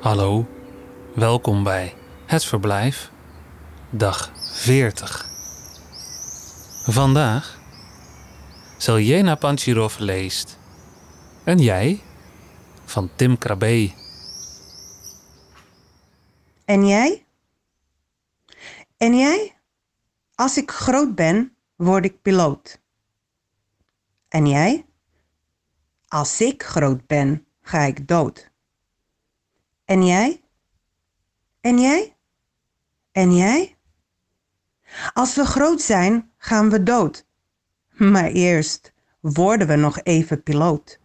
Hallo, welkom bij Het Verblijf, dag 40. Vandaag Seljena Panchirov leest En jij? van Tim Krabbe. En jij? En jij? Als ik groot ben, word ik piloot. En jij? Als ik groot ben, ga ik dood. En jij? En jij? En jij? Als we groot zijn, gaan we dood. Maar eerst worden we nog even piloot.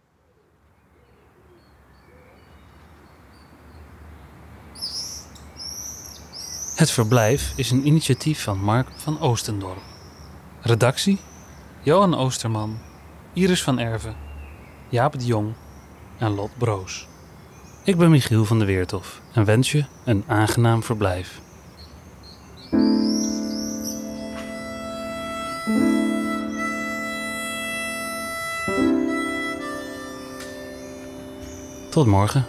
Het Verblijf is een initiatief van Mark van Oostendorp. Redactie: Johan Oosterman, Iris van Erven, Jaap de Jong en Lot Broos. Ik ben Michiel van der Weertof en wens je een aangenaam verblijf. Tot morgen.